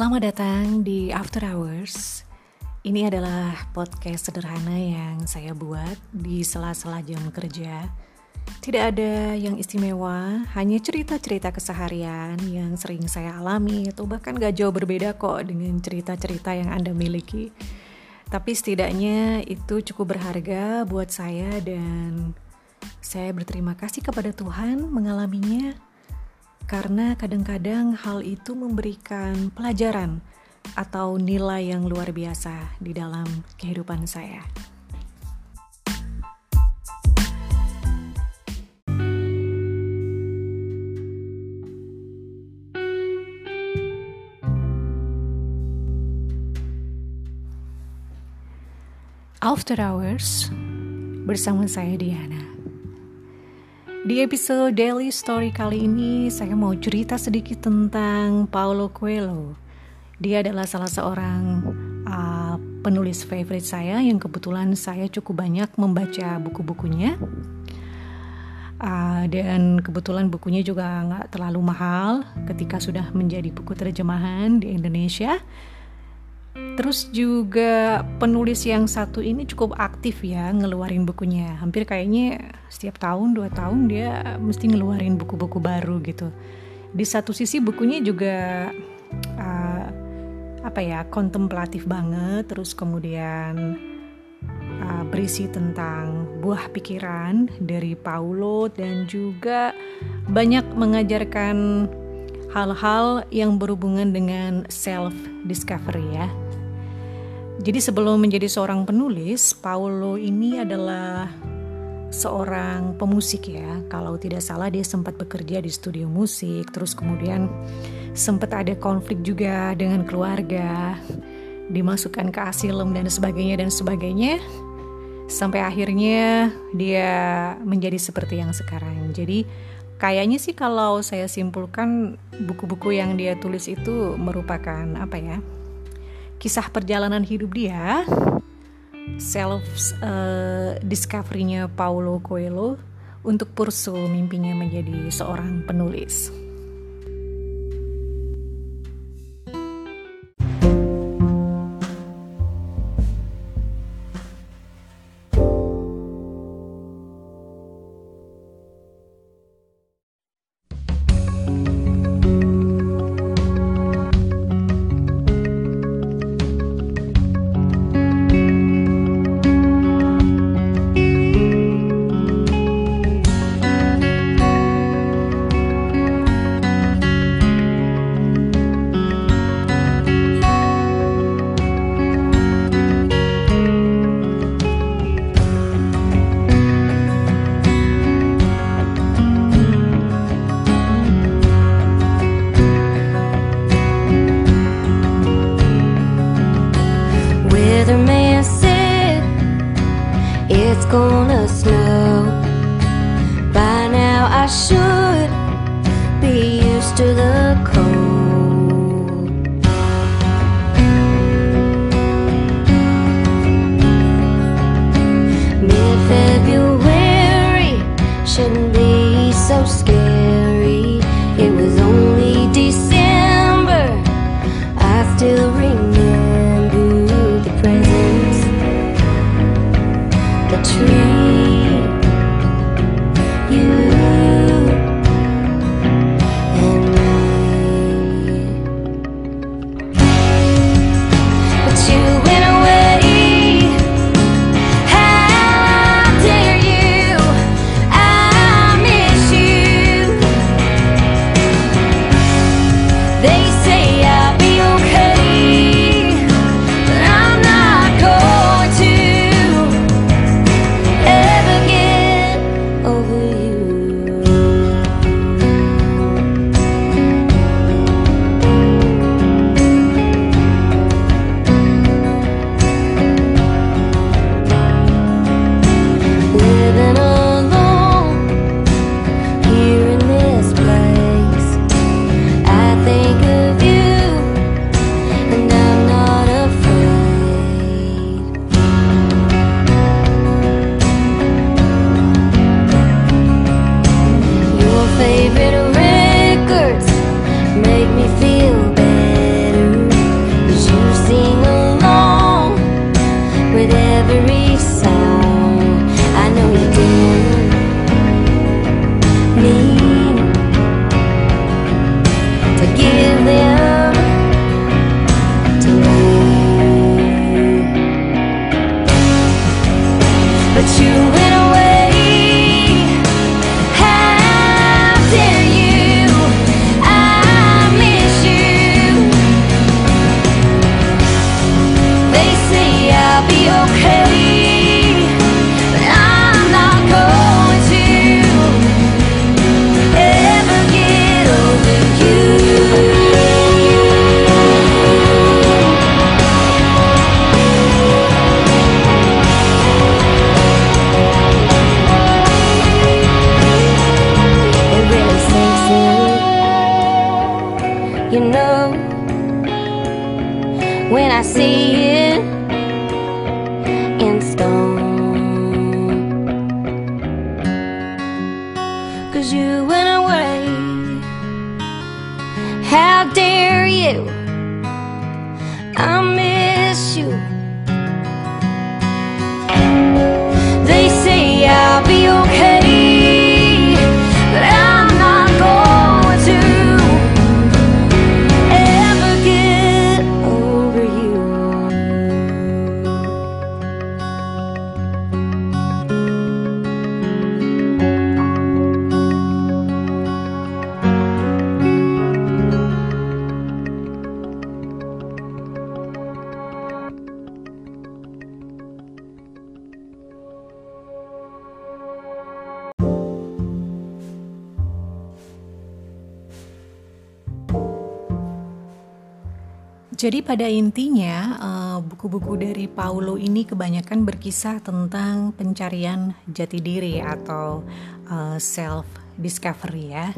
Selamat datang di After Hours. Ini adalah podcast sederhana yang saya buat di sela-sela jam kerja. Tidak ada yang istimewa, hanya cerita-cerita keseharian yang sering saya alami atau bahkan gak jauh berbeda kok dengan cerita-cerita yang Anda miliki. Tapi setidaknya itu cukup berharga buat saya dan saya berterima kasih kepada Tuhan mengalaminya karena kadang-kadang hal itu memberikan pelajaran atau nilai yang luar biasa di dalam kehidupan saya. After Hours bersama saya Diana. Di episode Daily Story kali ini, saya mau cerita sedikit tentang Paulo Coelho. Dia adalah salah seorang uh, penulis favorit saya yang kebetulan saya cukup banyak membaca buku-bukunya. Uh, dan kebetulan bukunya juga nggak terlalu mahal ketika sudah menjadi buku terjemahan di Indonesia. Terus juga penulis yang satu ini cukup aktif ya ngeluarin bukunya. Hampir kayaknya setiap tahun dua tahun dia mesti ngeluarin buku-buku baru gitu. Di satu sisi bukunya juga uh, apa ya kontemplatif banget. Terus kemudian uh, berisi tentang buah pikiran dari Paulo dan juga banyak mengajarkan hal-hal yang berhubungan dengan self discovery ya. Jadi sebelum menjadi seorang penulis, Paulo ini adalah seorang pemusik ya. Kalau tidak salah dia sempat bekerja di studio musik, terus kemudian sempat ada konflik juga dengan keluarga, dimasukkan ke asilem dan sebagainya dan sebagainya. Sampai akhirnya dia menjadi seperti yang sekarang. Jadi kayaknya sih kalau saya simpulkan buku-buku yang dia tulis itu merupakan apa ya kisah perjalanan hidup dia self uh, discovery-nya Paulo Coelho untuk pursu mimpinya menjadi seorang penulis. They You? I miss you. Jadi pada intinya eh, buku-buku dari Paulo ini kebanyakan berkisah tentang pencarian jati diri atau self discovery ya.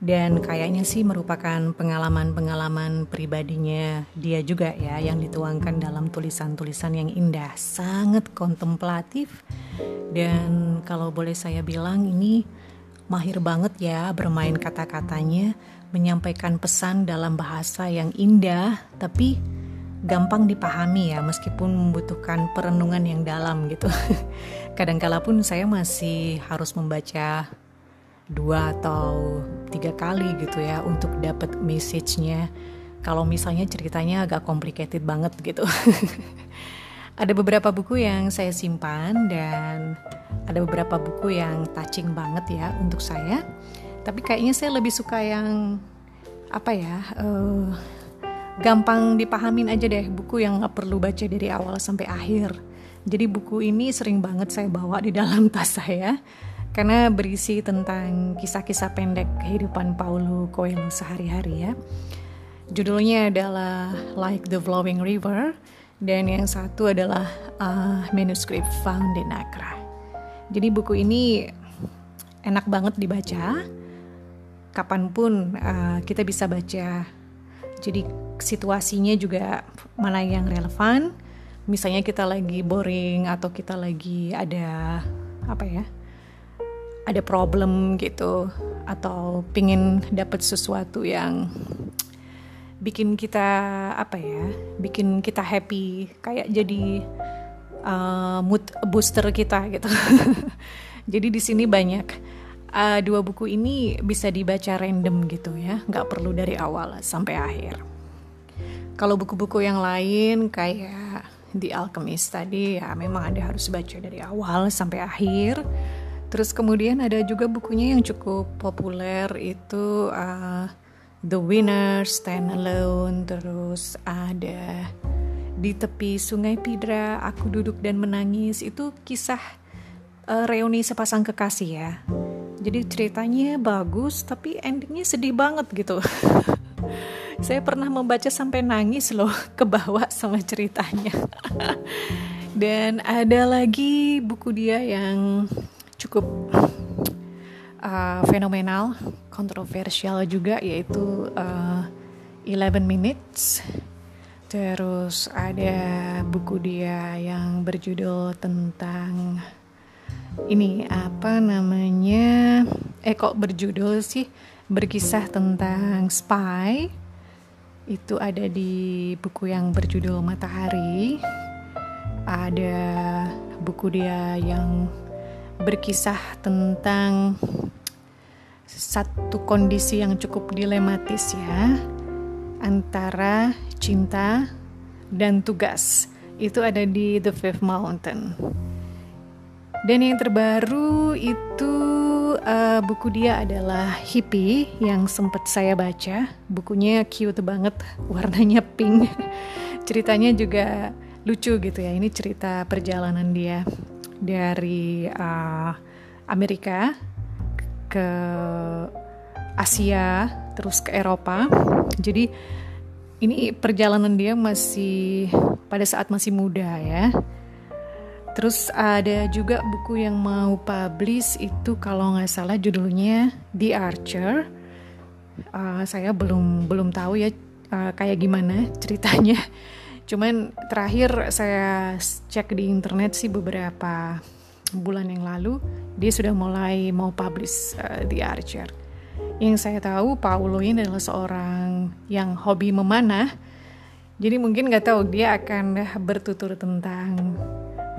Dan kayaknya sih merupakan pengalaman-pengalaman pribadinya dia juga ya yang dituangkan dalam tulisan-tulisan yang indah, sangat kontemplatif dan kalau boleh saya bilang ini mahir banget ya bermain kata-katanya, menyampaikan pesan dalam bahasa yang indah tapi gampang dipahami ya meskipun membutuhkan perenungan yang dalam gitu. Kadangkala pun saya masih harus membaca dua atau tiga kali gitu ya untuk dapat message-nya. Kalau misalnya ceritanya agak complicated banget gitu. ada beberapa buku yang saya simpan dan ada beberapa buku yang touching banget ya untuk saya. Tapi kayaknya saya lebih suka yang apa ya? eh, gampang dipahamin aja deh buku yang nggak perlu baca dari awal sampai akhir. Jadi buku ini sering banget saya bawa di dalam tas saya karena berisi tentang kisah-kisah pendek kehidupan Paulo Coelho sehari-hari ya. Judulnya adalah Like the Flowing River dan yang satu adalah uh, Manuscript Found in Accra. Jadi buku ini enak banget dibaca. Kapan pun uh, kita bisa baca. Jadi situasinya juga mana yang relevan. Misalnya kita lagi boring atau kita lagi ada apa ya? ada problem gitu atau pingin dapat sesuatu yang bikin kita apa ya bikin kita happy kayak jadi uh, mood booster kita gitu jadi di sini banyak uh, dua buku ini bisa dibaca random gitu ya. Nggak perlu dari awal sampai akhir. Kalau buku-buku yang lain kayak The Alchemist tadi ya memang ada harus baca dari awal sampai akhir. Terus kemudian ada juga bukunya yang cukup populer itu uh, The Winner, Stand Alone, terus ada di tepi Sungai Pidra, Aku Duduk dan Menangis. Itu kisah uh, reuni sepasang kekasih ya. Jadi ceritanya bagus tapi endingnya sedih banget gitu. Saya pernah membaca sampai nangis loh ke bawah sama ceritanya. dan ada lagi buku dia yang cukup uh, fenomenal, kontroversial juga yaitu uh, 11 Minutes. Terus ada buku dia yang berjudul tentang ini apa namanya? Eh kok berjudul sih? Berkisah tentang spy. Itu ada di buku yang berjudul Matahari. Ada buku dia yang berkisah tentang satu kondisi yang cukup dilematis ya antara cinta dan tugas itu ada di The Fifth Mountain dan yang terbaru itu uh, buku dia adalah Hippie yang sempat saya baca bukunya cute banget warnanya pink ceritanya juga lucu gitu ya ini cerita perjalanan dia dari uh, Amerika ke Asia terus ke Eropa. Jadi ini perjalanan dia masih pada saat masih muda ya. Terus ada juga buku yang mau publish itu kalau nggak salah judulnya The Archer. Uh, saya belum belum tahu ya uh, kayak gimana ceritanya. Cuman terakhir saya cek di internet sih beberapa bulan yang lalu dia sudah mulai mau publish uh, The Archer. Yang saya tahu Paulo ini adalah seorang yang hobi memanah. Jadi mungkin nggak tahu dia akan bertutur tentang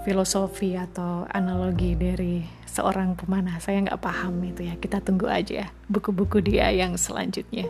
filosofi atau analogi dari seorang pemanah. Saya nggak paham itu ya. Kita tunggu aja buku-buku dia yang selanjutnya.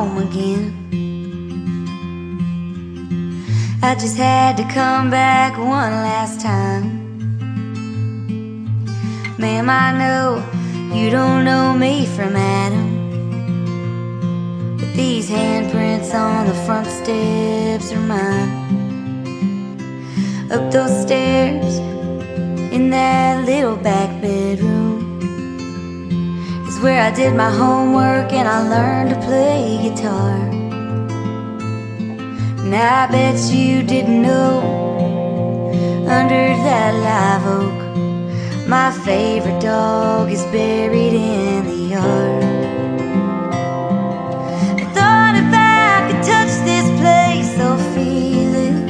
Home again. I just had to come back one last time. Ma'am, I know you don't know me from Adam. But these handprints on the front steps are mine. Up those stairs in that little back bedroom where I did my homework and I learned to play guitar. And I bet you didn't know under that live oak, my favorite dog is buried in the yard. I thought if I could touch this place, feel it.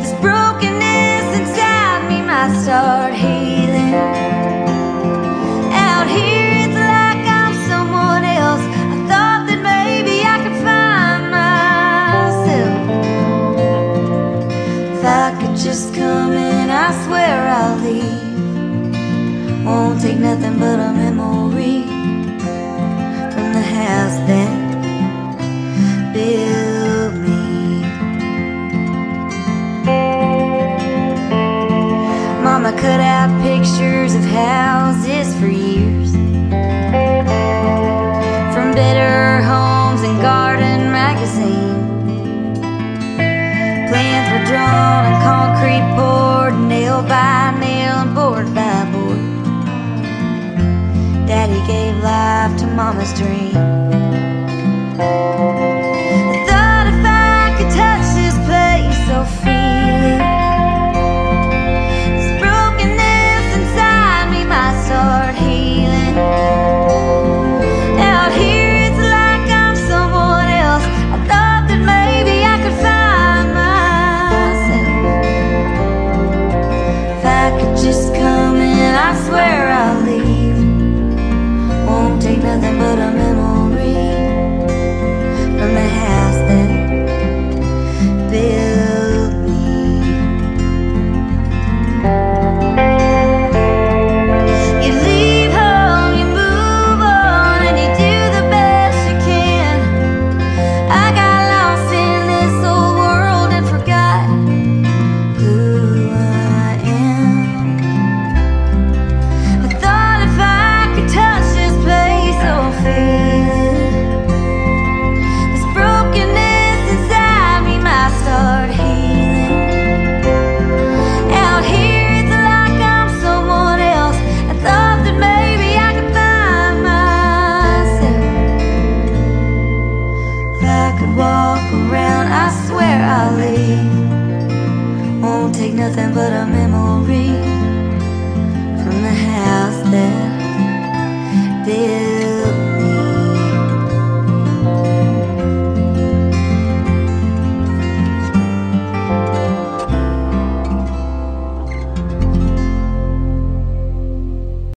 This brokenness inside me might start healing. dream.